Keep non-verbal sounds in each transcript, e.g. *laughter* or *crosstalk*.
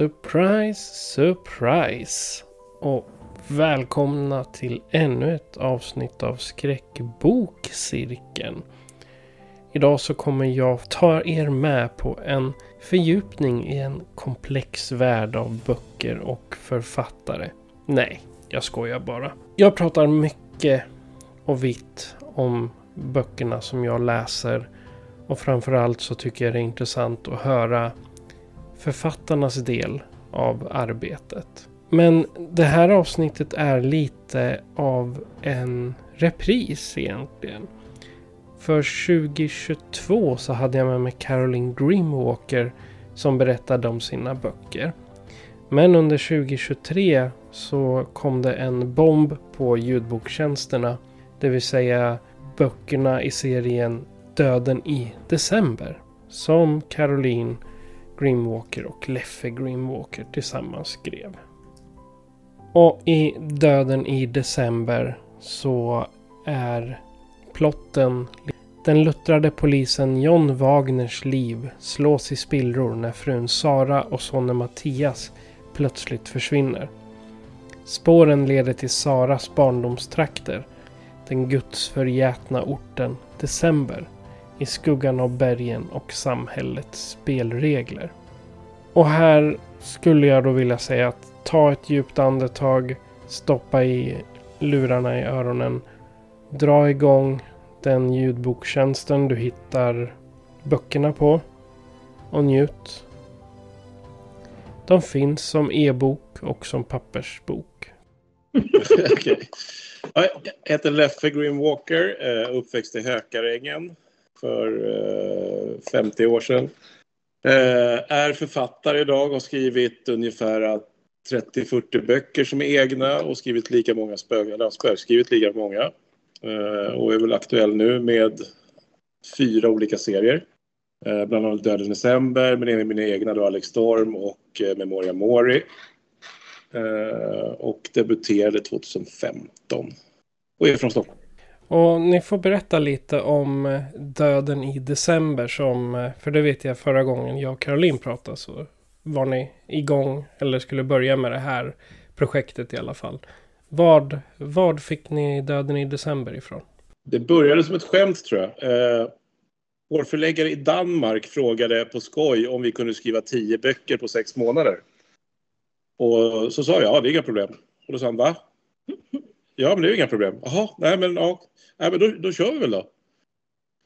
Surprise, surprise! Och välkomna till ännu ett avsnitt av Skräckbokcirkeln. Idag så kommer jag ta er med på en fördjupning i en komplex värld av böcker och författare. Nej, jag skojar bara. Jag pratar mycket och vitt om böckerna som jag läser och framförallt så tycker jag det är intressant att höra författarnas del av arbetet. Men det här avsnittet är lite av en repris egentligen. För 2022 så hade jag med mig Caroline Grimwalker som berättade om sina böcker. Men under 2023 så kom det en bomb på ljudboktjänsterna. Det vill säga böckerna i serien Döden i december. Som Caroline Grimwalker och Leffe Grimwalker tillsammans skrev. Och i Döden i december så är plotten den luttrade polisen John Wagners liv slås i spillror när frun Sara och sonen Mattias plötsligt försvinner. Spåren leder till Saras barndomstrakter, den gudsförgätna orten December i skuggan av bergen och samhällets spelregler. Och här skulle jag då vilja säga att ta ett djupt andetag, stoppa i lurarna i öronen, dra igång den ljudboktjänsten du hittar böckerna på och njut. De finns som e-bok och som pappersbok. *laughs* okay. Jag heter Leffe Green Walker, eh, uppväxt i Hökarängen för eh, 50 år sedan. Eh, är författare idag och har skrivit ungefär 30-40 böcker som är egna och skrivit lika många spök, eller spökskrivit lika många. Eh, och är väl aktuell nu med fyra olika serier. Bland annat Döden i december, men även mina egna då Alex Storm och Memoria Mori. Och debuterade 2015. Och är från Stockholm. Och ni får berätta lite om eh, Döden i december som, eh, för det vet jag förra gången jag och Caroline pratade så var ni igång eller skulle börja med det här projektet i alla fall. Vad, vad fick ni Döden i december ifrån? Det började som ett skämt tror jag. Eh, vår förläggare i Danmark frågade på skoj om vi kunde skriva tio böcker på sex månader. Och så sa jag, ja det är inga problem. Och då sa han, va? Ja men det är inga problem. Jaha, nej men, ja. nej, men då, då kör vi väl då.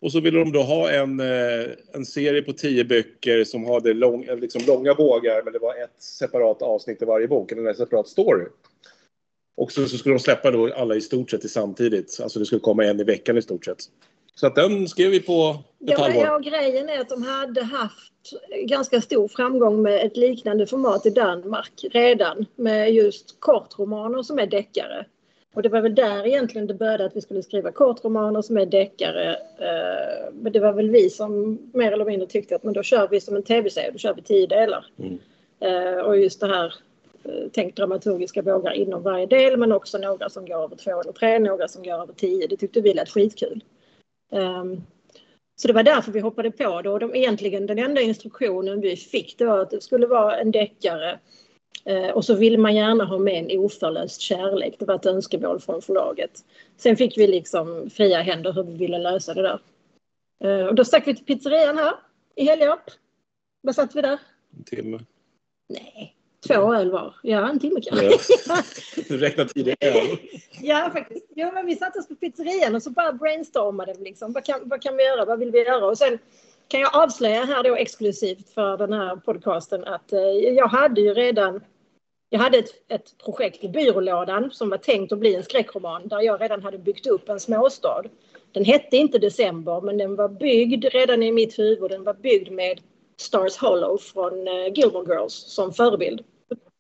Och så ville de då ha en, eh, en serie på tio böcker som hade lång, eh, liksom långa bågar men det var ett separat avsnitt i varje bok, eller en separat story. Och så, så skulle de släppa då alla i stort sett samtidigt. Alltså det skulle komma en i veckan i stort sett. Så att den skrev vi på ett Ja, ja, grejen är att de hade haft ganska stor framgång med ett liknande format i Danmark redan med just kortromaner som är deckare. Och det var väl där egentligen det började att vi skulle skriva kortromaner som är deckare. Eh, Men det var väl vi som mer eller mindre tyckte att men då kör vi som en tv-serie, då kör vi tio delar. Mm. Eh, Och just det här eh, tänk dramaturgiska vågar inom varje del men också några som går över två eller tre, några som går över tio. Det tyckte vi lät skitkul. Ehm, Så det var därför vi hoppade på det och de, egentligen den enda instruktionen vi fick det var att det skulle vara en deckare och så vill man gärna ha med en oförlöst kärlek. Det var ett önskemål från förlaget. Sen fick vi liksom fria händer hur vi ville lösa det där. Eh, och då stack vi till pizzerian här i Helgarp. Vad satt vi där? En timme. Nej, två öl var. Ja, en timme kanske. Ja. *laughs* Du räknar öl. Ja, faktiskt. Ja, men vi satte oss på pizzerian och så bara brainstormade vi. Liksom. Vad, kan, vad kan vi göra? Vad vill vi göra? Och sen kan jag avslöja här då exklusivt för den här podcasten att eh, jag hade ju redan jag hade ett, ett projekt i byrålådan som var tänkt att bli en skräckroman där jag redan hade byggt upp en småstad. Den hette inte December men den var byggd redan i mitt huvud. Den var byggd med Stars Hollow från eh, Gilmore Girls som förebild.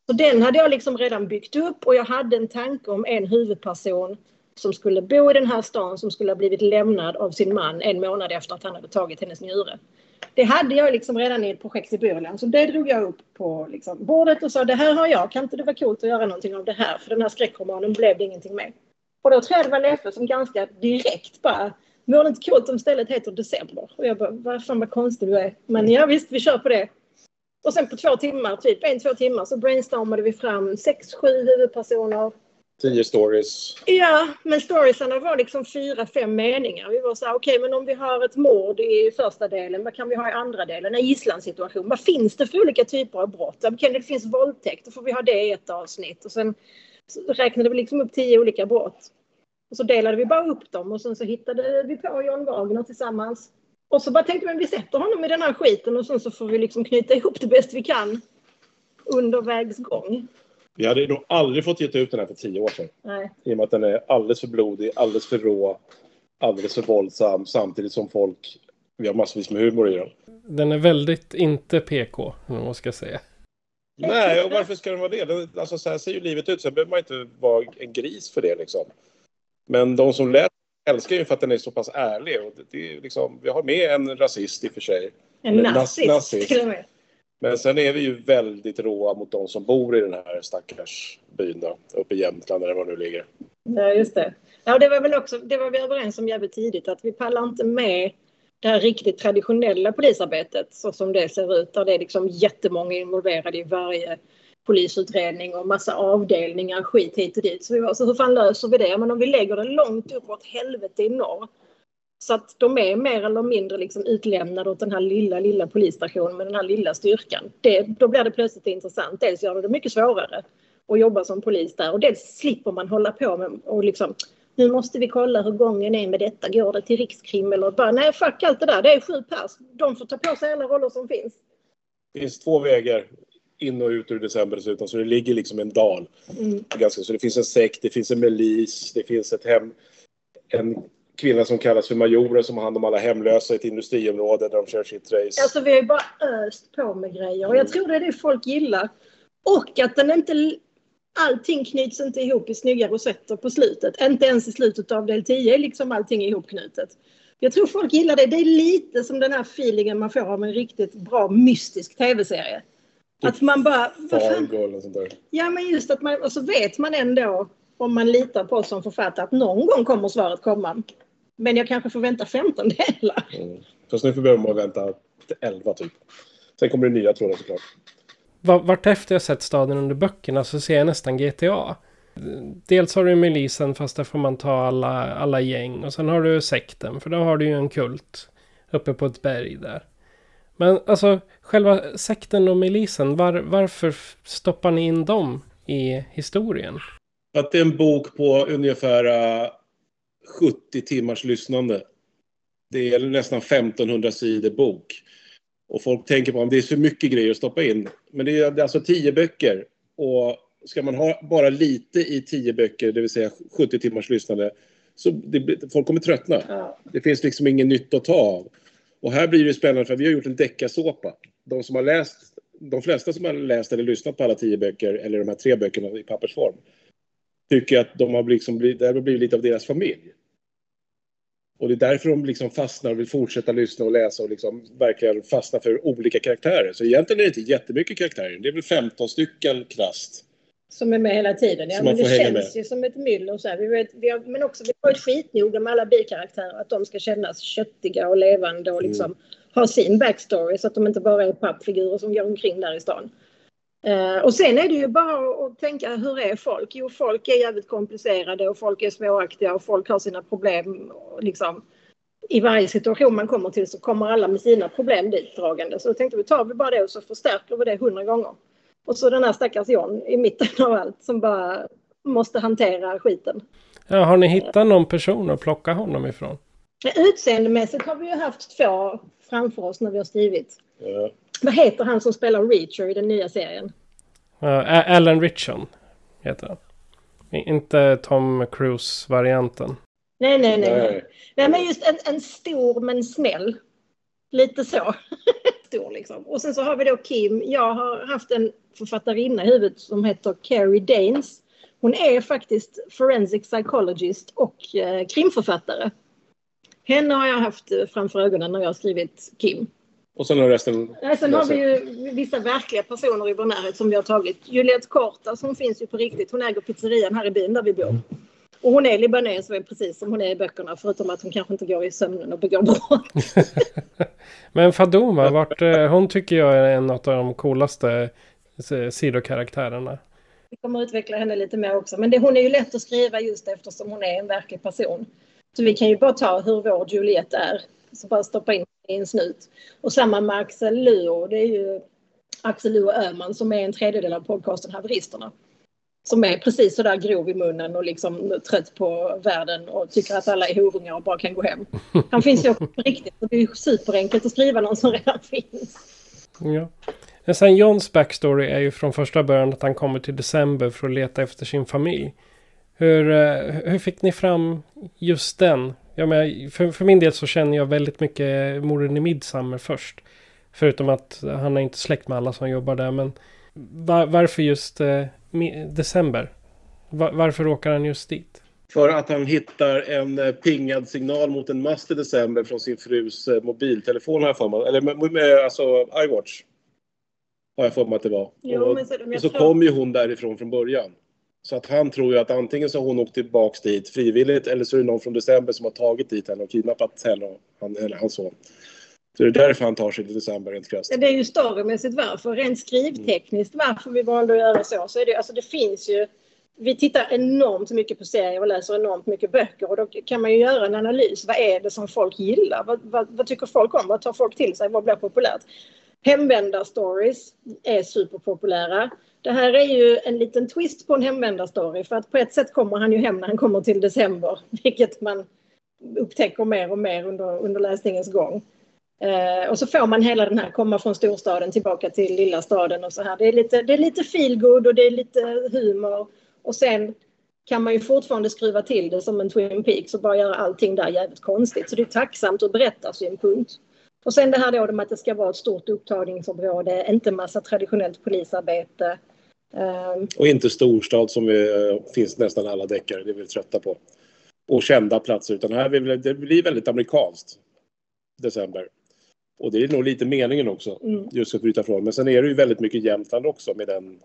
Så den hade jag liksom redan byggt upp och jag hade en tanke om en huvudperson som skulle bo i den här stan som skulle ha blivit lämnad av sin man en månad efter att han hade tagit hennes njure. Det hade jag liksom redan i ett projekt i Burlän, Så det drog jag upp på liksom bordet och sa det här har jag, kan inte det vara coolt att göra någonting av det här? För den här skräckromanen blev det ingenting med. Och då tror jag det var Leffe som ganska direkt bara Vore det inte coolt om stället heter December? Och jag bara, vad fan vad konstig du är. Men ja visst, vi kör på det. Och sen på två timmar, typ en, två timmar, så brainstormade vi fram sex, sju huvudpersoner. Tio stories. Ja, men storiesarna var liksom fyra, fem meningar. Vi var så här, okej, okay, men om vi har ett mord i första delen, vad kan vi ha i andra delen? En gisslansituation. Vad finns det för olika typer av brott? Okay, det finns våldtäkt, då får vi ha det i ett avsnitt. Och sen räknade vi liksom upp tio olika brott. Och så delade vi bara upp dem och sen så hittade vi på John Wagner tillsammans. Och så bara tänkte vi, vi sätter honom i den här skiten och sen så får vi liksom knyta ihop det bäst vi kan under vägs gång. Vi hade nog aldrig fått ge ut den här för tio år sedan. Nej. I och med att den är alldeles för blodig, alldeles för rå, alldeles för våldsam samtidigt som folk, vi har massvis med humor i den. Den är väldigt inte PK, om man ska säga. Nej, och varför ska den vara det? Den, alltså så här ser ju livet ut, sen behöver man inte vara en gris för det liksom. Men de som läser älskar ju för att den är så pass ärlig. Och det är liksom, vi har med en rasist i och för sig. En nazist, nazist. till och med. Men sen är vi ju väldigt råa mot de som bor i den här stackars byn då, uppe i Jämtland eller var det nu ligger. Ja, just det. Ja, det var väl också, det var vi överens om jävligt tidigt att vi pallar inte med det här riktigt traditionella polisarbetet så som det ser ut där det är liksom jättemånga involverade i varje polisutredning och massa avdelningar, skit hit och dit. Så vi var så hur fan löser vi det? Men om vi lägger det långt uppåt helvete i norr så att de är mer eller mindre liksom utlämnade åt den här lilla, lilla polisstationen med den här lilla styrkan. Det, då blir det plötsligt intressant. Dels gör det det mycket svårare att jobba som polis där och dels slipper man hålla på med och liksom nu måste vi kolla hur gången är med detta. Går det till rikskrim eller bara nej fuck allt det där. Det är sju pers. De får ta på sig alla roller som finns. Det finns två vägar in och ut ur december dessutom så det ligger liksom en dal. Mm. Ganska, så det finns en sekt, det finns en milis, det finns ett hem, en kvinna som kallas för majoren som har hand om alla hemlösa i ett industriområde där de kör sitt race. Alltså vi har ju bara öst på med grejer och jag tror det är det folk gillar. Och att den inte... Allting knyts inte ihop i snygga rosetter på slutet. Inte ens i slutet av del 10 är liksom allting ihopknutet. Jag tror folk gillar det. Det är lite som den här feelingen man får av en riktigt bra mystisk tv-serie. Att man bara... Fargo något sånt där. Ja men just att man... Och så vet man ändå om man litar på oss som författare att någon gång kommer svaret komma. Men jag kanske får vänta 15 delar. Mm. Fast nu får behöver man vänta till 11 typ. Sen kommer det nya trådar såklart. Va- Vartefter jag sett staden under böckerna så ser jag nästan GTA. Dels har du milisen fast där får man ta alla, alla gäng. Och sen har du sekten för då har du ju en kult. Uppe på ett berg där. Men alltså själva sekten och milisen. Var, varför stoppar ni in dem i historien? Att det är en bok på ungefär eh, 70 timmars lyssnande. Det är nästan 1500 sidor bok. Och folk tänker på om det är för mycket grejer att stoppa in. Men det är det är alltså 10 böcker. Och ska man ha bara lite i 10 böcker, det vill säga 70 timmars lyssnande, så det, folk kommer tröttna. Ja. Det finns liksom inget nytt att ta av. Och här blir det spännande för vi har gjort en deckarsåpa. De som har läst, de flesta som har läst eller lyssnat på alla tio böcker, eller de här tre böckerna i pappersform, tycker att de har liksom blivit, det har blivit lite av deras familj. Och det är därför de liksom fastnar och vill fortsätta lyssna och läsa och liksom verkligen fastna för olika karaktärer. Så egentligen är det inte jättemycket karaktärer. Det är väl 15 stycken krasst. Som är med hela tiden. Ja, men det känns med. ju som ett myller. Så här. Vi vet, vi har, men också vi har varit skitnoga med alla bikaraktärer. Att de ska kännas köttiga och levande och liksom Mm. ha sin backstory. Så att de inte bara är pappfigurer som går omkring där i stan. Eh, och sen är det ju bara att tänka hur är folk? Jo, folk är jävligt komplicerade och folk är småaktiga och folk har sina problem. Liksom. I varje situation man kommer till så kommer alla med sina problem dit dragande. Så då tänkte vi tar vi bara det och så förstärker vi det hundra gånger. Och så den här stackars John i mitten av allt som bara måste hantera skiten. Ja, har ni hittat någon person att plocka honom ifrån? Utseendemässigt har vi ju haft två framför oss när vi har skrivit. Ja. Vad heter han som spelar Reacher i den nya serien? Uh, Alan Richson heter han. Inte Tom Cruise-varianten. Nej, nej, nej. Nej. Men just en, en stor men snäll. Lite så. *laughs* stor liksom. Och sen så har vi då Kim. Jag har haft en författarinna i huvudet som heter Carrie Danes. Hon är faktiskt forensic psychologist och eh, krimförfattare. Henne har jag haft eh, framför ögonen när jag har skrivit Kim. Och sen har resten... Nej, sen har vi ju vissa verkliga personer i vår närhet som vi har tagit. Juliette Kortas, hon finns ju på riktigt. Hon äger pizzerian här i byn där vi bor. Och hon är libanes och är precis som hon är i böckerna förutom att hon kanske inte går i sömnen och begår brott. *laughs* Men Fadoma, vart, eh, hon tycker jag är en av de coolaste eh, sidokaraktärerna. Vi kommer att utveckla henne lite mer också. Men det, hon är ju lätt att skriva just eftersom hon är en verklig person. Så vi kan ju bara ta hur vår Juliette är. Så bara stoppa in i en snut. Och samma med Axel Luo. Det är ju Axel Luo Öhman som är en tredjedel av podcasten Haveristerna. Som är precis sådär grov i munnen och liksom trött på världen och tycker att alla är horungar och bara kan gå hem. Han finns ju också på riktigt. Och det är ju superenkelt att skriva någon som redan finns. Ja. Men sen Johns backstory är ju från första början att han kommer till december för att leta efter sin familj. Hur, eh, hur fick ni fram just den? Jag menar, för, för min del så känner jag väldigt mycket morden i Midsummer först. Förutom att han är inte släkt med alla som jobbar där. Men var, varför just eh, december? Va- varför åker han just dit? För att han hittar en eh, pingad signal mot en mast i december från sin frus eh, mobiltelefon har jag för mig. Eller med, med alltså iWatch. Har jag för mig att det var. Jo, och, men så- men och så tror- kom ju hon därifrån från början. Så att han tror ju att antingen så har hon åkt tillbaks dit frivilligt eller så är det någon från december som har tagit dit henne och kidnappat henne och han, eller hans son. Så det är därför han tar sig till december rent krasst. Ja, Det är ju storymässigt varför. Rent skrivtekniskt varför vi valde att göra så. så är det, alltså det finns ju, vi tittar enormt mycket på serier och läser enormt mycket böcker. Och då kan man ju göra en analys. Vad är det som folk gillar? Vad, vad, vad tycker folk om? Vad tar folk till sig? Vad blir populärt? Hemvändarstories är superpopulära. Det här är ju en liten twist på en hemvändarstory. För att på ett sätt kommer han ju hem när han kommer till december. *laughs* Vilket man upptäcker mer och mer under, under läsningens gång. Eh, och så får man hela den här komma från storstaden tillbaka till lilla staden och så här. Det är lite, det är lite feelgood och det är lite humor. Och sen kan man ju fortfarande skruva till det som en Twin Peaks och bara göra allting där jävligt konstigt. Så det är tacksamt ur berättarsynpunkt. Och sen det här då med att det ska vara ett stort upptagningsområde, inte massa traditionellt polisarbete. Ehm, Och inte storstad som vi, eh, finns nästan alla deckare, det är vi trötta på. Och kända platser, utan här vill, det blir väldigt amerikanskt. December. Och det är nog lite meningen också, Mm. just att bryta från. Men sen är det ju väldigt mycket Jämtland också med den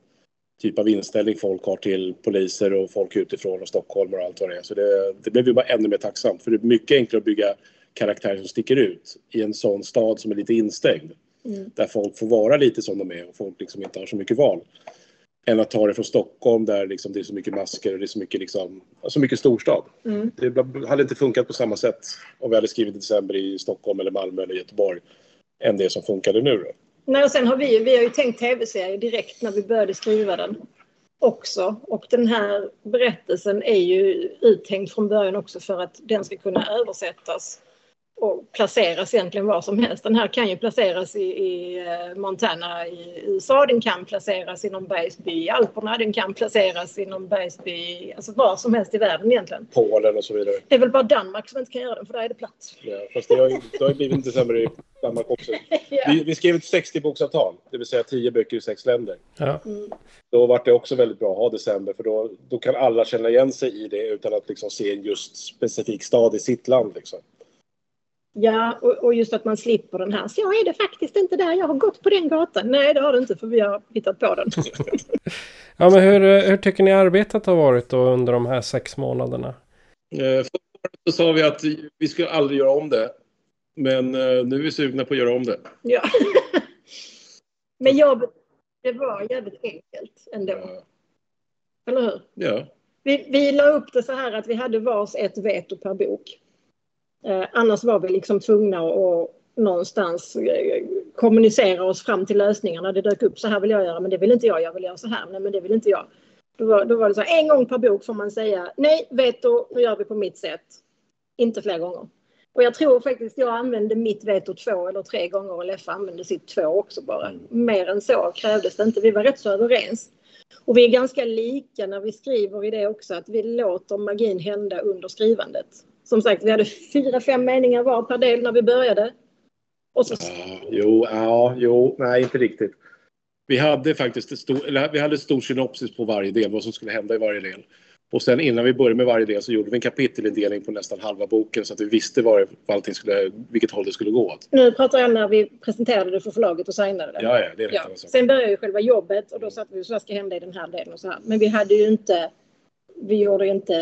typ av inställning folk har till poliser och folk utifrån och Stockholm och allt vad det är. Så det, det blev ju bara ännu mer tacksamt. För det är mycket enklare att bygga karaktärer som sticker ut i en sån stad som är lite instängd. Mm. Där folk får vara lite som de är och folk liksom inte har så mycket val. Än att ta det från Stockholm där liksom det är så mycket masker och det är så mycket, liksom, så mycket storstad. Mm. Det hade inte funkat på samma sätt om vi hade skrivit i december i Stockholm eller Malmö eller Göteborg än det som funkade nu. Då. Nej, och sen har vi, vi har ju tänkt tv-serie direkt när vi började skriva den också. Och den här berättelsen är ju uttänkt från början också för att den ska kunna översättas och placeras egentligen var som helst. Den här kan ju placeras i, i eh, Montana i USA, den kan placeras inom Bergsby i Alperna, den kan placeras inom Bergsby, alltså var som helst i världen egentligen. Polen och så vidare. Det är väl bara Danmark som inte kan göra den för där är det platt. Ja, fast det har, ju- det har ju blivit en december i Danmark också. *laughs* Ja. Vi, vi skrev ett 60-boksavtal, det vill säga 10 böcker i sex länder. Ja. Då var det också väldigt bra att ha december för då, då kan alla känna igen sig i det utan att liksom se en just specifik stad i sitt land. Liksom. Ja, och, och just att man slipper den här. Så jag är det faktiskt inte där. Jag har gått på den gatan. Nej, det har du inte för vi har hittat på den. *laughs* Ja, men hur, hur tycker ni arbetet har varit då under de här sex månaderna? Eh, Förra året så sa vi att vi skulle aldrig göra om det. Men eh, nu är vi sugna på att göra om det. ja. *laughs* Men jobb, det var jävligt enkelt ändå. Ja. Eller hur? ja. Vi, vi la upp det så här att vi hade vars ett veto per bok. Eh, annars var vi liksom tvungna att, någonstans eh, kommunicera oss fram till lösningarna. Det dök upp så här vill jag göra men det vill inte jag. Jag vill göra så här. Nej men det vill inte jag. Då var, då var det så här, en gång per bok får man säga nej veto, nu gör vi på mitt sätt. Inte fler gånger. Och jag tror faktiskt jag använde mitt veto två eller tre gånger och Leffe använde sitt två också bara. Mer än så krävdes det inte. Vi var rätt så överens. Och vi är ganska lika när vi skriver i det också, att vi låter magin hända under skrivandet. Som sagt, vi hade fyra, fem meningar var per del när vi började. Och så Ja, jo, ja, jo, nej inte riktigt. Vi hade faktiskt ett stor, eller vi hade ett stor synopsis på varje del, vad som skulle hända i varje del. Och sen innan vi började med varje del så gjorde vi en kapitelindelning på nästan halva boken så att vi visste var, var allting skulle, vilket håll det skulle gå åt. nu pratar jag när vi presenterade det för förlaget och signade det. Ja, ja, det är rätt Ja. sak. Sen började ju själva jobbet och då satt vi så här ska hända i den här delen och så här. Men vi hade ju inte, vi gjorde inte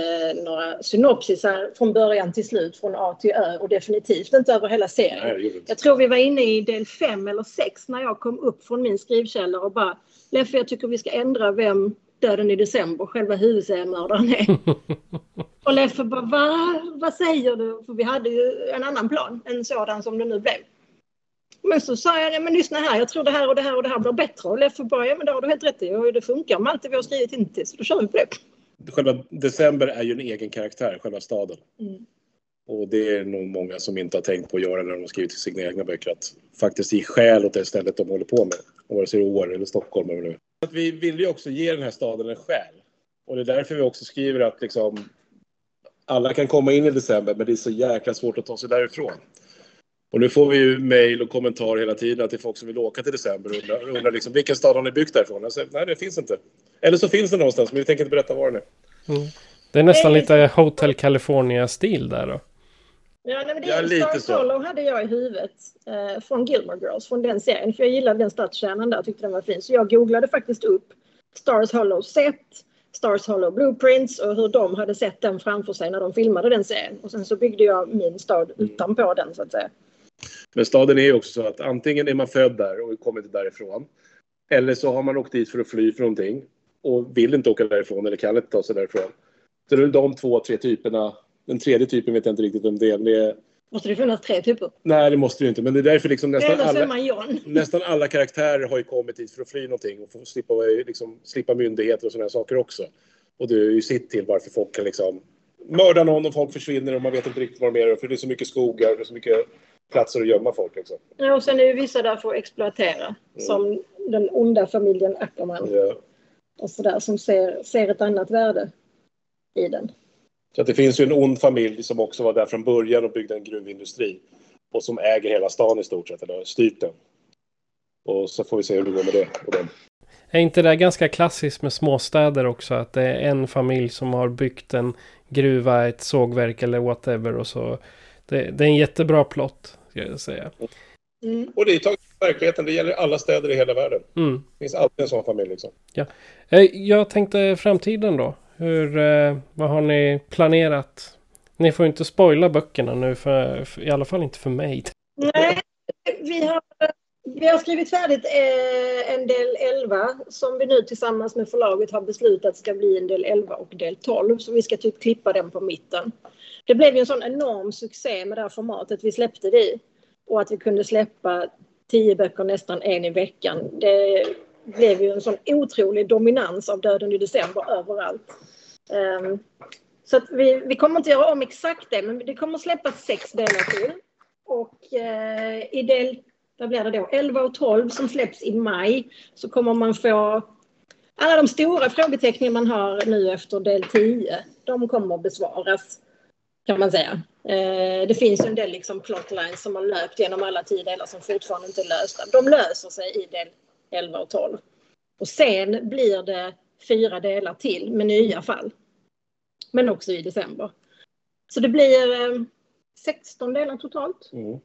några synopsisar från början till slut från A till Ö och definitivt inte över hela serien. Nej. Jag tror vi var inne i del fem eller sex när jag kom upp från min skrivkälla och bara Leffe, jag tycker vi ska ändra vem Döden i december, själva huvudseriemördaren är. *laughs* och Leffe bara, Va? vad säger du? För vi hade ju en annan plan, en sådan som det nu blev. Men så sa jag, "Nej, men lyssna här, jag tror det här och det här och det här blir bättre. Och Leffe bara, ja men det har du helt rätt i. Och det funkar med allt det vi har skrivit hittills. Så då kör vi på det. Själva december är ju en egen karaktär, själva staden. Mm. Och det är nog många som inte har tänkt på att göra när de har skrivit till sina egna böcker. Att faktiskt ge skäl åt det stället de håller på med. Vare sig det är Åre eller Stockholm eller nu. Att vi vill ju också ge den här staden en själ. Och det är därför vi också skriver att liksom alla kan komma in i december men det är så jäkla svårt att ta sig därifrån. Och nu får vi ju mejl och kommentarer hela tiden till folk som vill åka till december och undrar, undrar liksom, vilken stad har ni byggt därifrån? Jag säger, nej, det finns inte. Eller så finns det någonstans, men vi tänker inte berätta var den är. Det är nästan lite Hotel California-stil där då. Ja, nej, men det Ja, är lite Stars så. Hollow hade jag i huvudet eh, från Gilmore Girls, från den serien. För jag gillade den stadskärnan där, tyckte den var fin. Så jag googlade faktiskt upp Stars Hollow set, Stars Hollow blueprints och hur de hade sett den framför sig när de filmade den serien. Och sen så byggde jag min stad utanpå den så att säga. Men staden är ju också så att antingen är man född där och kommer inte därifrån. Eller så har man åkt dit för att fly från någonting och vill inte åka därifrån eller kan inte ta sig därifrån. Så det är väl de två, tre typerna. Den tredje typen vet jag inte riktigt vem det är. Det är Måste det finnas tre typer? nej, det måste det ju inte. Men det är därför liksom nästan alla, *laughs* nästan alla karaktärer har ju kommit dit för att fly någonting och få slippa, liksom, slippa myndigheter och sådana saker också. Och det är ju sitt till varför folk kan liksom mörda någon och folk försvinner och man vet inte riktigt vad de är. För det är så mycket skogar, är så mycket platser att gömma folk liksom. Ja, och sen är ju vissa där för att exploatera. Som den onda familjen Ackerman Ja. och sådär som ser, ser ett annat värde i den. Så att det finns ju en ond familj som också var där från början och byggde en gruvindustri. Och som äger hela stan i stort sett, eller styrt den. Och så får vi se hur det går med det. Är inte det ganska klassiskt med småstäder också? Att det är en familj som har byggt en gruva, ett sågverk eller whatever. Och så. Det, det är en jättebra plott, ska jag säga. och det är taget från verkligheten, det gäller alla städer i hela världen. Mm. Det finns alltid en sån familj liksom. Eh, Jag tänkte framtiden då. Hur, eh, vad har ni planerat? Ni får inte spoila böckerna nu, för, för, i alla fall inte för mig. Nej, vi har, vi har skrivit färdigt eh, en del 11 som vi nu tillsammans med förlaget har beslutat ska bli en del 11 och del 12. Så vi ska typ klippa den på mitten. Det blev ju en sån enorm succé med det här formatet vi släppte det i. Och att vi kunde släppa tio böcker nästan en i veckan. Det blev ju en sån otrolig dominans av Döden i december överallt. Um, så att vi, vi kommer inte göra om exakt det, men det kommer släppas sex delar till. Och uh, i del, vad blir det då, 11 och 12 som släpps i maj så kommer man få alla de stora frågetecknen man har nu efter del 10. De kommer besvaras kan man säga. Eh, det finns en del liksom plotlines som har löpt genom alla tio delar som fortfarande inte är lösta. De löser sig i del 11 och 12. Och sen blir det fyra delar till med nya fall. Men också i december. Så det blir eh, 16 delar totalt. Mm.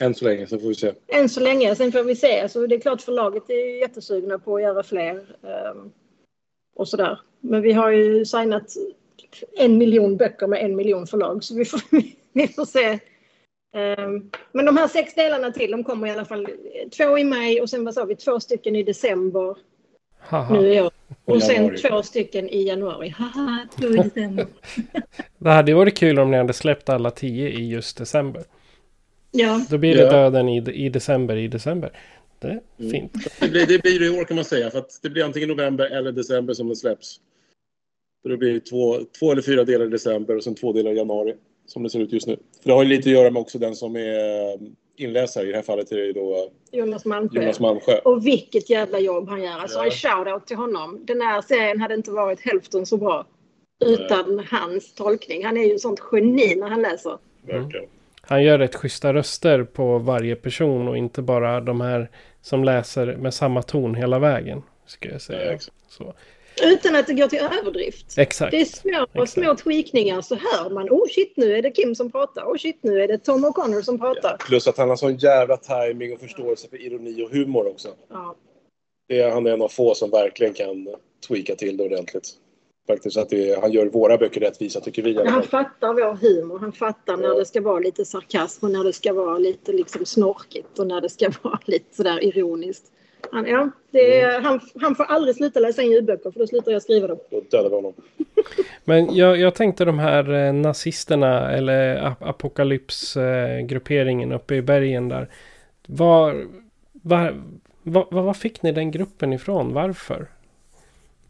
Än så länge, så får vi se. Än så länge. Sen får vi se. Så det är klart förlaget är jättesugna på att göra fler. ehm, och sådär. Men vi har ju signat en miljon böcker med en miljon förlag. Så vi får, *laughs* vi får se Ehm, Men de här sex delarna till, de kommer i alla fall två i maj och sen vad sa vi, två stycken i december Haha. nu i år. Och sen två stycken i januari. Haha, två i december. *laughs* Det hade ju varit kul om ni hade släppt alla tio i just december. Ja, Då blir det Ja. döden i, i december i december. Det är Mm. fint. Det blir, det blir det i år kan man säga. För att det blir antingen november eller december som den släpps. Det blir två, två eller fyra delar i december och sen två delar i januari. Som det ser ut just nu. För det har ju lite att göra med också den som är inläsare. I det här fallet är det då Jonas Malmsjö. Jonas Malmsjö. Och vilket jävla jobb han gör. Alltså Ja. en shout-out till honom. Den här serien hade inte varit hälften så bra utan hans tolkning. Han är ju sånt geni när han läser. Verkligen. Han gör rätt schyssta röster på varje person och inte bara de här som läser med samma ton hela vägen. Ska jag Ja, säga. exakt. Så. Utan att det går till överdrift. Exakt. Det är små, Exakt. små tweakningar så hör man. Oh shit, nu är det Kim som pratar. Oh shit, nu är det Tom O'Connor som pratar. Plus att han har sån jävla timing och förståelse för ironi och humor också. Ja. Det är, han är en av få som verkligen kan tweaka till det ordentligt. Faktiskt att det är, han gör våra böcker rättvisa tycker vi. Han fattar vår humor. Han fattar när Ja. det ska vara lite sarkasm och när det ska vara lite liksom snorkigt och när det ska *laughs* vara lite sådär ironiskt. Han, ja, det är, han, han får aldrig sluta läsa in ljudböcker för då slutar jag skriva dem. Då dödar vi honom. *laughs* Men jag, jag tänkte de här eh, nazisterna eller ap apokalypsgrupperingen uppe i bergen där. Var, var, var, var, fick ni den gruppen ifrån? Varför?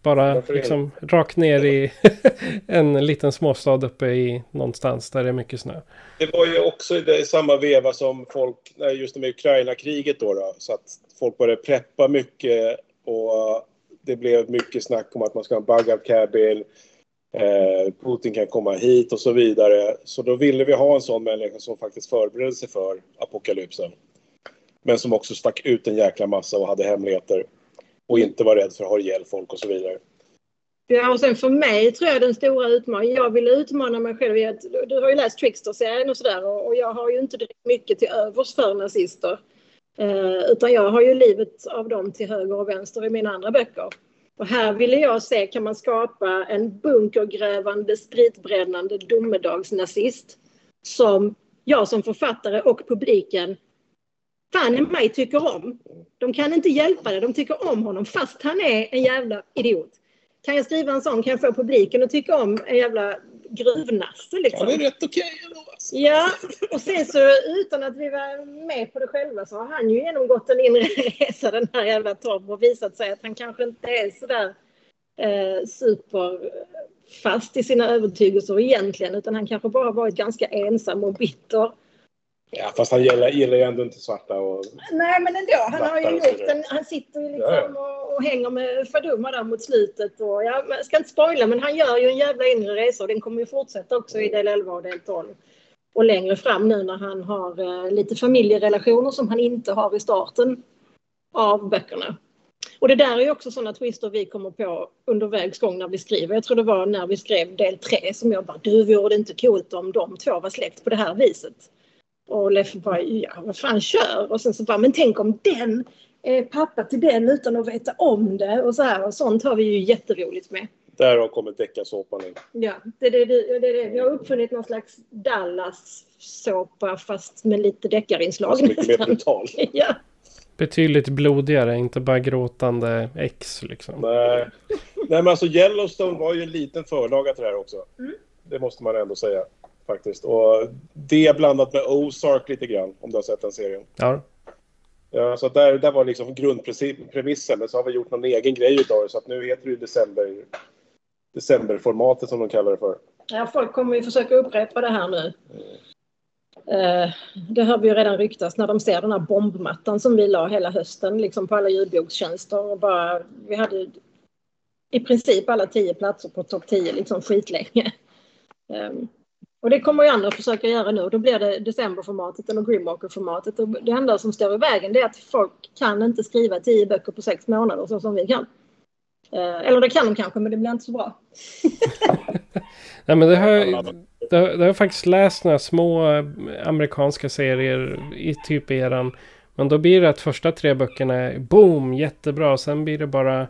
Bara Varför liksom rakt ner i *laughs* en liten småstad uppe i någonstans där det är mycket snö. Det var ju också i samma veva som folk, just med Ukraina-kriget då, då. Så att folk började preppa mycket och det blev mycket snack om att man ska ha en bug cabin. Eh, Putin kan komma hit och så vidare. Så då ville vi ha en sån människa som faktiskt förberedde sig för apokalypsen. Men som också stack ut en jäkla massa och hade hemligheter. Och inte var rädd för att ha ihjäl folk och så vidare. Ja, och sen för mig tror jag den stora utmaningen, jag vill utmana mig själv du har ju läst Trickster-serien och sådär och, och jag har ju inte direkt mycket till övers för nazister. Eh, utan jag har ju livet av dem till höger och vänster i mina andra böcker. Och här ville jag se, kan man skapa en bunkergrävande, spritbrännande domedagsnazist som jag som författare och publiken fan i mig tycker om. De kan inte hjälpa det, de tycker om honom fast han är en jävla idiot. Kan jag skriva en sån kan jag få publiken att tycka om en jävla gruvnasse liksom. Han är rätt okej okay. Ja, och sen så utan att vi var med på det själva så har han ju genomgått en inre resa den här jävla Tom och visat sig att han kanske inte är sådär eh, superfast i sina övertygelser egentligen utan han kanske bara varit ganska ensam och bitter. Ja, fast han gillar, gillar ju ändå inte svarta och... Nej men ändå, han har ju gjort en, han sitter ju liksom och, och hänger med Faduma där mot slutet och ja, jag ska inte spoila men han gör ju en jävla inre resa och den kommer ju fortsätta också i del 11 och del 12. Och längre fram nu när han har eh, lite familjerelationer som han inte har i starten av böckerna. Och det där är ju också sådana twister vi kommer på under vägs gång när vi skriver. Jag tror det var när vi skrev del tre som jag bara, du vore det inte coolt om de två var släkt på det här viset? Och Leffe bara, ja vad fan kör. Och sen så bara, men tänk om den är pappa till den utan att veta om det och så här. Och sånt har vi ju jätteroligt med. Där har kommit deckarsåpan in. Ja, det är det, det, det. Vi har uppfunnit någon slags Dallas-såpa fast med lite deckarinslag Alltså mycket mer brutal. *laughs* Ja. Betydligt blodigare, inte bara gråtande ex liksom. Nej. Nej, men alltså Yellowstone var ju en liten förlaga till det här också. Det måste man ändå säga. Faktiskt. Och det blandat med Ozark lite grann, om du har sett den serien. Ja, Ja, så där, där var liksom grundpremissen, men så har vi gjort någon egen grej utav det. Så att nu heter det ju december, decemberformatet som de kallar det för. ja, folk kommer ju försöka upprepa det här nu. Eh, det hör vi ju redan ryktas när de ser den här bombmattan som vi la hela hösten liksom på alla ljudbokstjänster. Och bara, vi hade i princip alla tio platser på topp 10 liksom skitlänge. Ehm, och det kommer ju andra försöka göra nu. Då blir det decemberformatet eller Grimwalker-formatet. Det enda som står i vägen är att folk kan inte skriva tio böcker på sex månader så som vi kan. Eh, eller det kan de kanske, men det blir inte så bra. *laughs* Nej, men det har, det, har, det har jag faktiskt läst några små eh, amerikanska serier i typ eran. Men då blir det att första tre böckerna är boom, jättebra. Sen blir det bara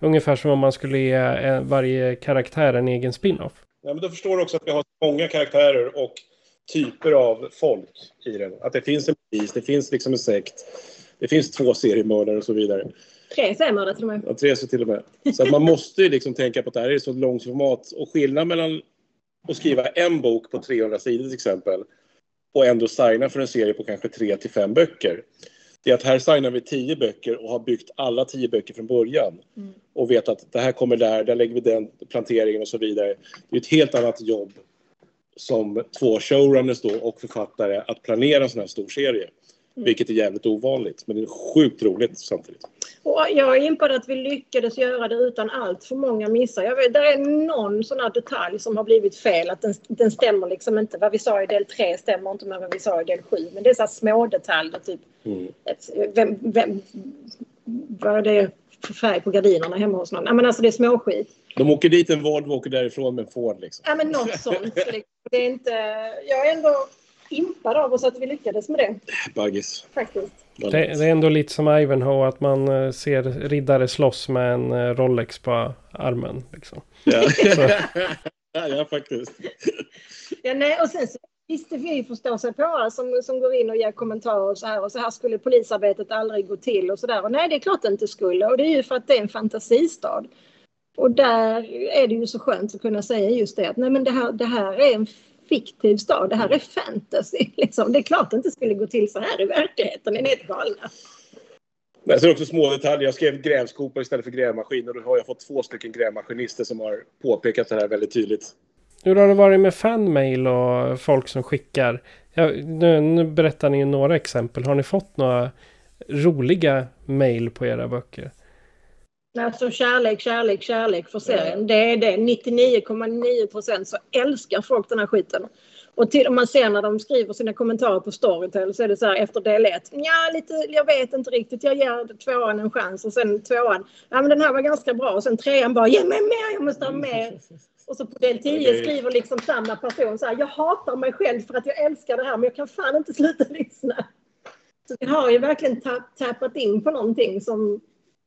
ungefär som om man skulle ge eh, varje karaktär en egen spin-off. Ja, men då förstår du också att vi har många karaktärer och typer av folk i den. Att det finns en polis, det finns liksom en sekt, det finns två seriemördare och så vidare. Tre seriemördare till och med. Ja, tre så till och med. Så att man måste ju liksom tänka på att det här är ett så långt format. Och skillnaden mellan att skriva en bok på 300 sidor till exempel och ändå signa för en serie på kanske tre till fem böcker. Det är att här signar vi tio böcker och har byggt alla tio böcker från början. Och vet att det här kommer där, där lägger vi den planteringen och så vidare. Det är ett helt annat jobb som två showrunners då och författare att planera en sån här stor serie. Vilket är jävligt ovanligt, men det är sjukt roligt samtidigt. Och jag är impad att vi lyckades göra det utan allt för många missar. Jag vet, det är någon sån här detalj som har blivit fel. Att den, den stämmer liksom inte. Vad vi sa i del 3 stämmer inte med vad vi sa i del 7. Men det är så här små detaljer. Typ, ett, vem, vem, vad är det för färg på gardinerna hemma hos någon? Ja, men alltså det är småskit. De åker dit en Volvo och åker därifrån med en Ford liksom. Ja men något sånt. *laughs* Liksom. Det är inte... Jag är ändå impad av oss att vi lyckades med det. Baggis. Faktiskt. Det, det är ändå lite som Ivanhoe att man eh, ser riddare slåss med en eh, Rolex på armen. Liksom. Ja. *laughs* ja, ja, faktiskt. Ja, nej, och sen så Visst, det vi förstår sig på som, som går in och ger kommentarer och så här och så här skulle polisarbetet aldrig gå till och så där. Och nej, det är klart det inte skulle och det är ju för att det är en fantasistad. Och där är det ju så skönt att kunna säga just det att nej men det här, det här är en fiktiv stad, det här är fantasy. *laughs* Liksom. Det är klart det inte skulle gå till så här i verkligheten, är ni helt galna? Är det också små detaljer. Jag skrev grävskopa istället för grävmaskin och då har jag fått två stycken grävmaskinister som har påpekat det här väldigt tydligt. Hur har det varit med fanmail och folk som skickar? Ja, nu, nu berättar ni några exempel. Har ni fått några roliga mail på era böcker? Alltså kärlek, kärlek, kärlek för serien. Det är det. 99,9 procent så älskar folk den här skiten. Och till och man ser när de skriver sina kommentarer på Storytel så är det så här efter del 1. Ja, lite, jag vet inte riktigt. Jag ger tvåan en chans och sen tvåan. Ja, men den här var ganska bra och sen trean bara ge mig mer, jag måste ha mer. *laughs* Och så på del 10 skriver liksom samma person så här. Jag hatar mig själv för att jag älskar det här men jag kan fan inte *laughs* sluta lyssna. Så vi har ju verkligen tapp, tappat in på någonting som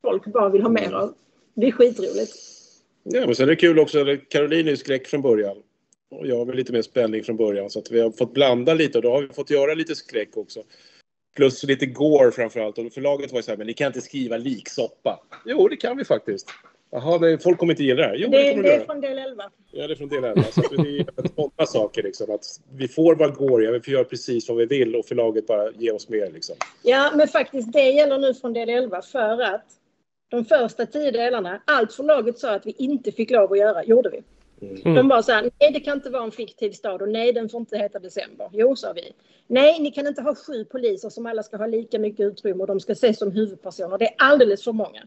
folk bara vill ha mer av. Det är skitroligt. Ja, men sen är det kul också. Caroline är ju skräck från början. Och jag har väl lite mer spänning från början. Så att vi har fått blanda lite och då har vi fått göra lite skräck också. Plus lite gore framförallt. Och förlaget var ju så här, men ni kan inte skriva liksoppa. Jo, det kan vi faktiskt. Jaha, det, folk kommer inte gilla det här. Jo, det, Det, det de är från del 11. Ja, det är från del 11. Så det är sådana saker liksom. Att vi får vara gore, vi får göra precis vad vi vill och förlaget bara ger oss mer liksom. Ja, men faktiskt det gäller nu från del 11 för att de första tio delarna, allt förlaget sa att vi inte fick lov att göra, gjorde vi. De bara så här, nej det kan inte vara en fiktiv stad och nej den får inte heta december. Jo, sa vi. Nej, ni kan inte ha sju poliser som alla ska ha lika mycket utrymme och de ska ses som huvudpersoner. Det är alldeles för många.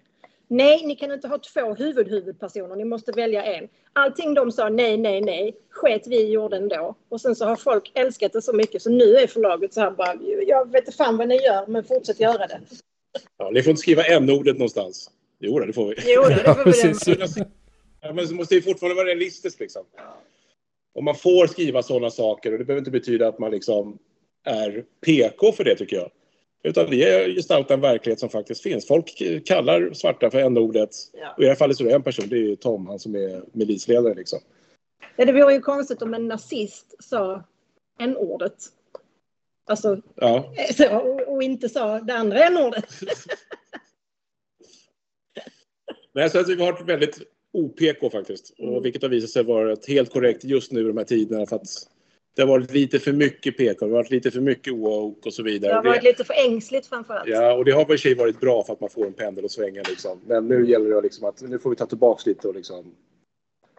Nej, ni kan inte ha två huvudhuvudpersoner, ni måste välja en. Allting de sa nej, nej, nej, sket vi gjorde ändå. Och sen så har folk älskat det så mycket så nu är förlaget så här bara, jag vet inte fan vad ni gör, men fortsätt göra det. Ja, ni får inte skriva n-ordet någonstans. Jo, det får vi. Jo, det får vi. Ja, men det måste ju fortfarande vara realistiskt liksom. Och man får skriva sådana saker och det behöver inte betyda att man liksom är PK för det tycker jag. Utan det är gestalta en verklighet som faktiskt finns. Folk kallar svarta för n-ordet. Ja. Och i det här fallet så är det en person, det är Tom, han som är milisledare liksom. Ja, det vore ju konstigt om en nazist sa en ordet Alltså, Ja, så, *laughs* och, och inte sa det andra n-ordet. *laughs* Nej, så att vi har varit väldigt OPK faktiskt. Och vilket har visat sig vara helt korrekt just nu i de här tiderna. För att det har varit lite för mycket PK, det har varit lite för mycket woke och så vidare. Det har varit lite för ängsligt framförallt. Ja, och det har i sig varit bra för att man får en pendel att svänga liksom. Men nu gäller det liksom att nu får vi ta tillbaks lite och liksom.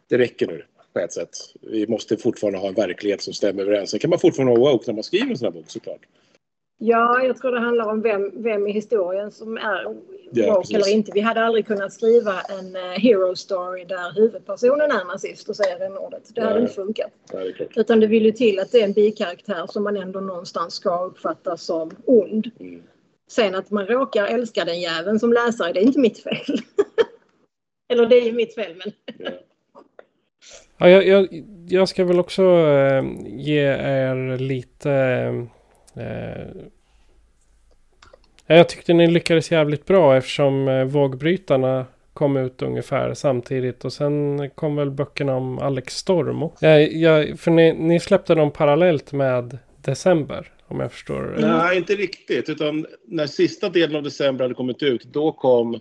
Det räcker nu på ett sätt. Vi måste fortfarande ha en verklighet som stämmer överens. Sen kan man fortfarande vara woke när man skriver en sån här bok såklart. Ja, jag tror det handlar om vem, vem i historien som är Ja, woke eller inte. Vi hade aldrig kunnat skriva en eh, hero story där huvudpersonen är nazist och säger den ordet. Det hade Nej. inte funkat. Ja, det. Utan det vill ju till att det är en bikaraktär som man ändå någonstans ska uppfatta som ond. Mm. Sen att man råkar älska den jäveln som läsare, det är inte mitt fel. *laughs* eller det är ju mitt fel, men Ja. Jag, jag, jag ska väl också eh, ge er lite... Eh, eh, jag tyckte ni lyckades jävligt bra eftersom eh, vågbrytarna kom ut ungefär samtidigt. Och sen kom väl böckerna om Alex Storm också. Jag, jag, för ni, ni släppte dem parallellt med December. Om jag förstår. Nej, inte riktigt. Utan när sista delen av december hade kommit ut, då kom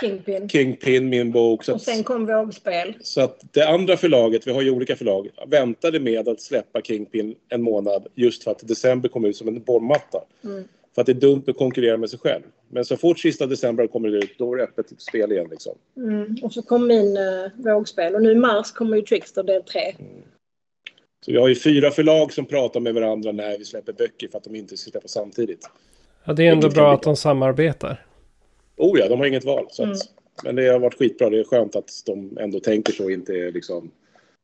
Kingpin. Kingpin, min bok. Så Och sen kom vågspel. så att det andra förlaget, vi har ju olika förlag, väntade med att släppa Kingpin en månad just för att december kom ut som en bollmatta. Mm. För att det är dumt att konkurrera med sig själv. Men så fort sista december kommer ut, då är det öppet spel igen. Liksom. Mm. Och så kom min uh, vågspel. Och nu i mars kommer ju Trickster del 3. Så vi har ju fyra förlag som pratar med varandra när vi släpper böcker för att de inte ska släppa samtidigt. Ja, det är ändå bra att de samarbetar. Oh ja, de har inget val. Så att, Mm. Men det har varit skitbra. Det är skönt att de ändå tänker så och inte är liksom...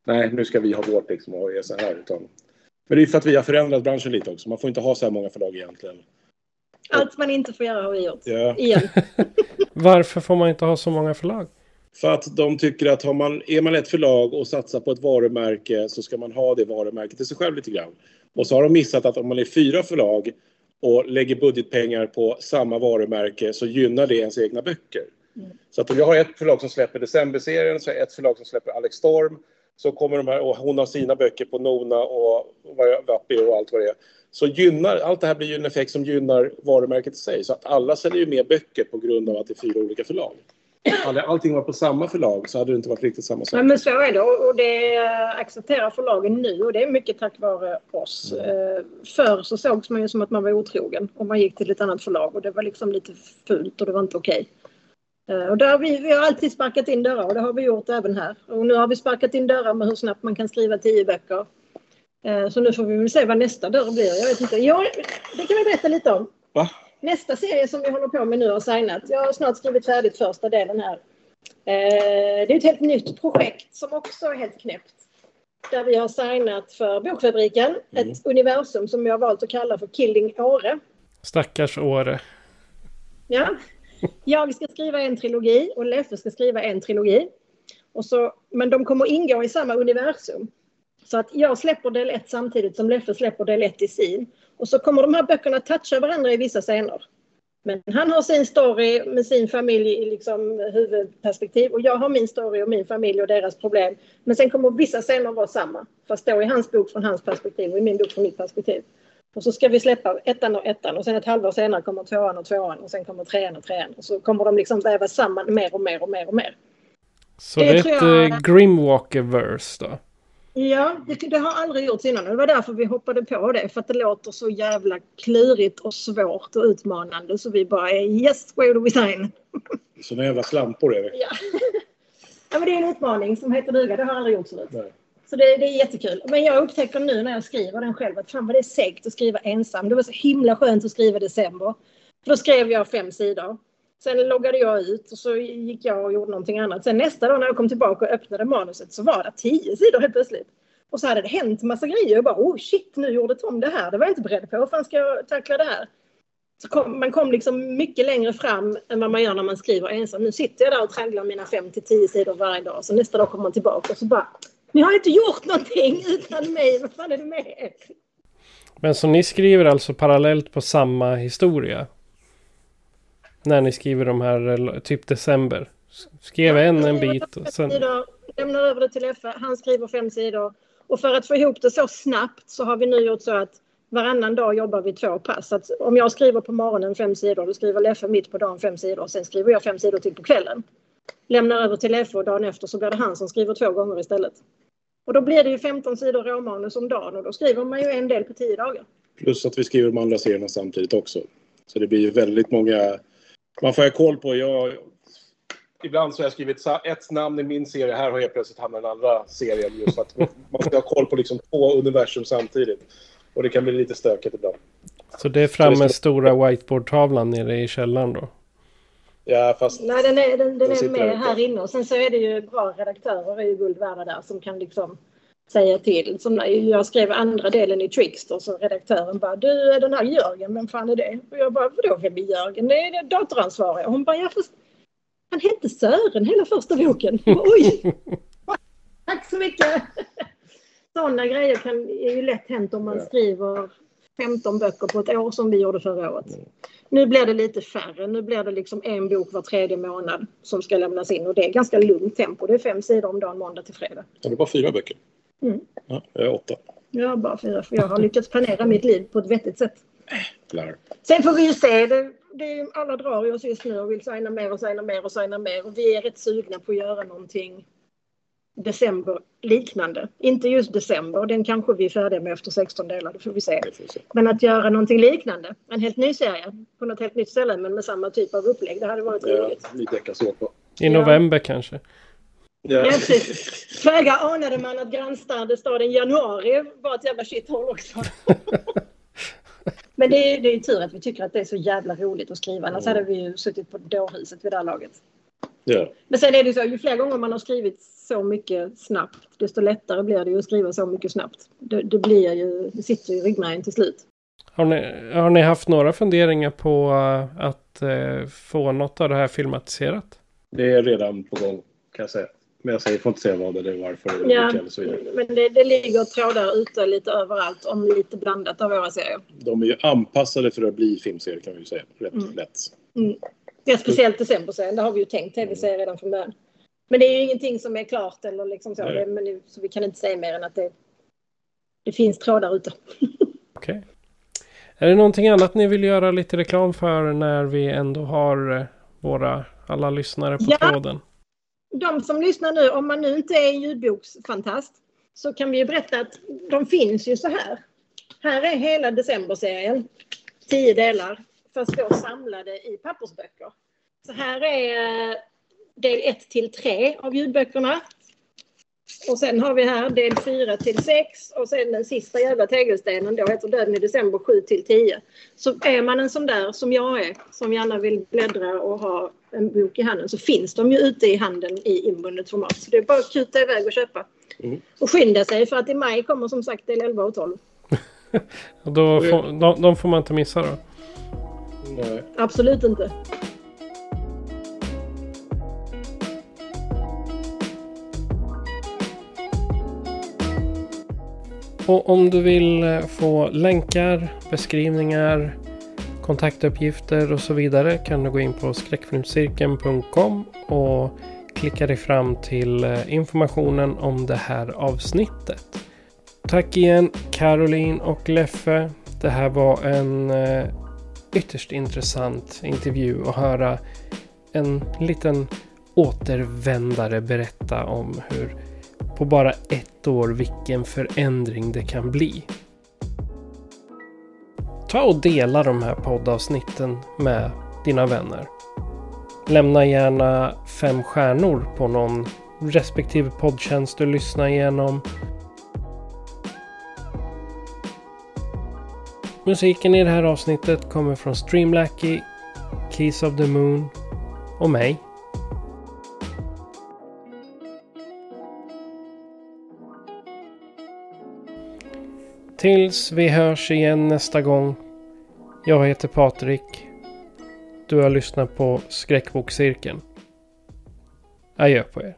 Nej, nu ska vi ha vårt liksom och göra så här. Utan, men det är för att vi har förändrat branschen lite också. Man får inte ha så här många förlag egentligen. Allt man inte får göra har vi gjort. Ja. Igen. *laughs* Varför får man inte ha så många förlag? För att de tycker att har man, är man ett förlag och satsar på ett varumärke så ska man ha det varumärket till sig själv lite grann. Och så har de missat att om man är fyra förlag och lägger budgetpengar på samma varumärke så gynnar det ens egna böcker. Så att om jag har ett förlag som släpper decemberserien så har jag ett förlag som släpper Alex Storm så kommer de här, och hon har sina böcker på Nona och Vappi och allt vad det är. Så gynnar, allt det här blir ju en effekt som gynnar varumärket i sig. Så att alla säljer ju mer böcker på grund av att det är fyra olika förlag. Hade allting varit på samma förlag så hade det inte varit riktigt samma sak. Nej, men så är det och det accepterar förlagen nu och det är mycket tack vare oss. Eh, Förr så sågs man ju som att man var otrogen om man gick till ett annat förlag och det var liksom lite fult och det var inte okej. Eh, Och där har vi, vi har alltid sparkat in dörrar och det har vi gjort även här. Och nu har vi sparkat in dörrar med hur snabbt man kan skriva tio böcker. Eh, Så nu får vi väl se vad nästa dörr blir. Jag vet inte. Ja, det kan vi berätta lite om. Va? Nästa serie som vi håller på med nu har signat. Jag har snart skrivit färdigt första delen här. Eh, Det är ett helt nytt projekt som också är helt knäppt. Där vi har signat för Bokfabriken. Ett universum som vi har valt att kalla för Killing Åre. Stackars Åre. Ja. Jag ska skriva en trilogi och Leffe ska skriva en trilogi. Och så, men de kommer ingå i samma universum. Så att jag släpper del 1 samtidigt som Leffe släpper del 1 i sin. Och så kommer de här böckerna toucha varandra i vissa scener. Men han har sin story med sin familj i liksom huvudperspektiv och jag har min story och min familj och deras problem. Men sen kommer vissa scener vara samma. Fast då i hans bok från hans perspektiv och i min bok från mitt perspektiv. Och så ska vi släppa ettan och ettan och sen ett halvår senare kommer tvåan och tvåan och sen kommer trean och trean. Och så kommer de liksom väva samman mer och mer och mer och mer. Så Det det är ett jag- eh, Grimwalker-verse då. Ja, det, det har aldrig gjorts innan det var därför vi hoppade på det. För att det låter så jävla klurigt och svårt och utmanande så vi bara yes, where do we sign? *laughs* Såna jävla slampor är det. Ja. *laughs* ja, men det är en utmaning som heter duga. Det har aldrig gjorts förut. Nej. Så det, det är jättekul. Men jag upptäcker nu när jag skriver den själv att fan vad det är segt att skriva ensam. Det var så himla skönt att skriva december. För då skrev jag fem sidor. Sen loggade jag ut och så gick jag och gjorde någonting annat. Sen nästa dag när jag kom tillbaka och öppnade manuset så var det tio sidor helt plötsligt. Och så hade det hänt massa grejer. Jag bara oh shit nu gjorde Tom det här. Det var jag inte beredd på. Hur fan ska jag tackla det här? Så kom, man kom liksom mycket längre fram än vad man gör när man skriver ensam. Nu sitter jag där och tragglar mina fem till tio sidor varje dag. Så nästa dag kommer man tillbaka och så bara ni har inte gjort någonting utan mig. Vad fan är det med er? Men så ni skriver alltså parallellt på samma historia? När ni skriver de här, eh, typ december. Skrev en en bit och sen... Sidor, lämnar över det till Leffe. Han skriver fem sidor. Och för att få ihop det så snabbt så har vi nu gjort så att varannan dag jobbar vi två pass. Så att om jag skriver på morgonen fem sidor, då skriver Leffe mitt på dagen fem sidor. Sen skriver jag fem sidor till på kvällen. Lämnar över till Leffe och dagen efter så blir det han som skriver två gånger istället. Och då blir det ju 15 sidor råmanus om dagen och då skriver man ju en del på tio dagar. Plus att vi skriver de andra serierna samtidigt också. Så det blir ju väldigt många... Man får ha koll på... Jag... Ibland så har jag skrivit ett namn i min serie. Här har jag plötsligt hamnat i den andra serien. Just att man *laughs* ska ha koll på liksom två universum samtidigt. Och det kan bli lite stökigt ibland. Så det är fram med stora whiteboardtavlan nere i källaren då? Ja, fast... Nej, den är, den, den Den är med här inne. Och sen så är det ju bra redaktörer är ju guld värda där som kan liksom säga till. Som när jag skrev andra delen i Trickster så redaktören bara du är den här Jörgen, vem fan är det? Och jag bara vadå vem är Jörgen? Det är det datoransvariga. Och hon bara ja fast han hette Sören hela första boken. Jag bara, Oj! *laughs* Tack så mycket! Sådana grejer kan, är ju lätt hänt om man skriver 15 böcker på ett år som vi gjorde förra året. Nu blir det lite färre. Nu blir det liksom en bok var tredje månad som ska lämnas in och det är ganska lugnt tempo. Det är fem sidor om dagen måndag till fredag. Har du bara fyra böcker? Mm. Ja, jag är åtta. Jag har bara fyra för jag har lyckats planera mitt liv på ett vettigt sätt. Sen får vi ju se. Det, det, är- alla drar ju oss just nu och vill signa mer och signa mer och signa mer. Och vi är rätt sugna på att göra någonting december liknande. Inte just december, den kanske vi är färdiga med efter 16 delar, det får vi se. Får. Men att göra någonting liknande, en helt ny serie på något helt nytt ställe men med samma typ av upplägg, det hade varit Ja, roligt. deckarsåpa. I november kanske. Ja. Ja. Föga anade man att grannstaden januari var ett jävla shithole också. *laughs* Men det är, det är ju tur att vi tycker att det är så jävla roligt att skriva. Annars hade vi ju suttit på dårhuset vid det här laget. Ja. Men sen är det ju så, ju fler gånger man har skrivit så mycket snabbt, desto lättare blir det ju att skriva så mycket snabbt. Det, det blir ju, det sitter ju i ryggmärgen till slut. Har ni, har ni haft några funderingar på eh, att eh, få något av det här filmatiserat? Det är redan på gång kan jag säga. Men jag säger, får inte säga vad det är, varför eller Ja, vilka eller så vidare. men det, det ligger trådar ute lite överallt om lite blandat av våra serier. De är ju anpassade för att bli filmserier kan vi ju säga. Rätt Mm. lätt. Ja, speciellt decemberserien, det har vi ju tänkt tv-serie redan från början. Men det är ju ingenting som är klart eller liksom så. Det, men det, så vi kan inte säga mer än att det, det finns trådar ute. *laughs* Okej. Är det någonting annat ni vill göra lite reklam för när vi ändå har eh, våra alla lyssnare på Ja. tråden? De som lyssnar nu, om man nu inte är ljudboksfantast, så kan vi ju berätta att de finns ju så här. Här är hela decemberserien, tio delar, fast då samlade i pappersböcker. Så här är del 1 till 3 av ljudböckerna. Och sen har vi här del 4 till 6 och sen den sista jävla tegelstenen då heter Döden i december 7 till 10. Så är man en sån där som jag är, som gärna vill bläddra och ha en bok i handen, så finns de ju ute i handeln i inbundet format. Så det är bara att kuta iväg och köpa. Mm. Och skynda sig för att i maj kommer som sagt del 11 och 12. Och *laughs* då får, de, de får man inte missa då. Nej. Absolut inte. Och om du vill eh, få länkar, beskrivningar, kontaktuppgifter och så vidare kan du gå in på skräckfilmscirkeln.com och klicka dig fram till eh, informationen om det här avsnittet. Tack igen Caroline och Leffe. Det här var en eh, ytterst intressant intervju att höra en liten återvändare berätta om hur på bara ett år vilken förändring det kan bli. Ta och dela de här poddavsnitten med dina vänner. Lämna gärna fem stjärnor på någon respektive poddtjänst du lyssnar igenom. Musiken i det här avsnittet kommer från Streamlacky, Keys of the Moon och mig. Tills vi hörs igen nästa gång. Jag heter Patrik. Du har lyssnat på Skräckbokcirkeln. Adjö på er.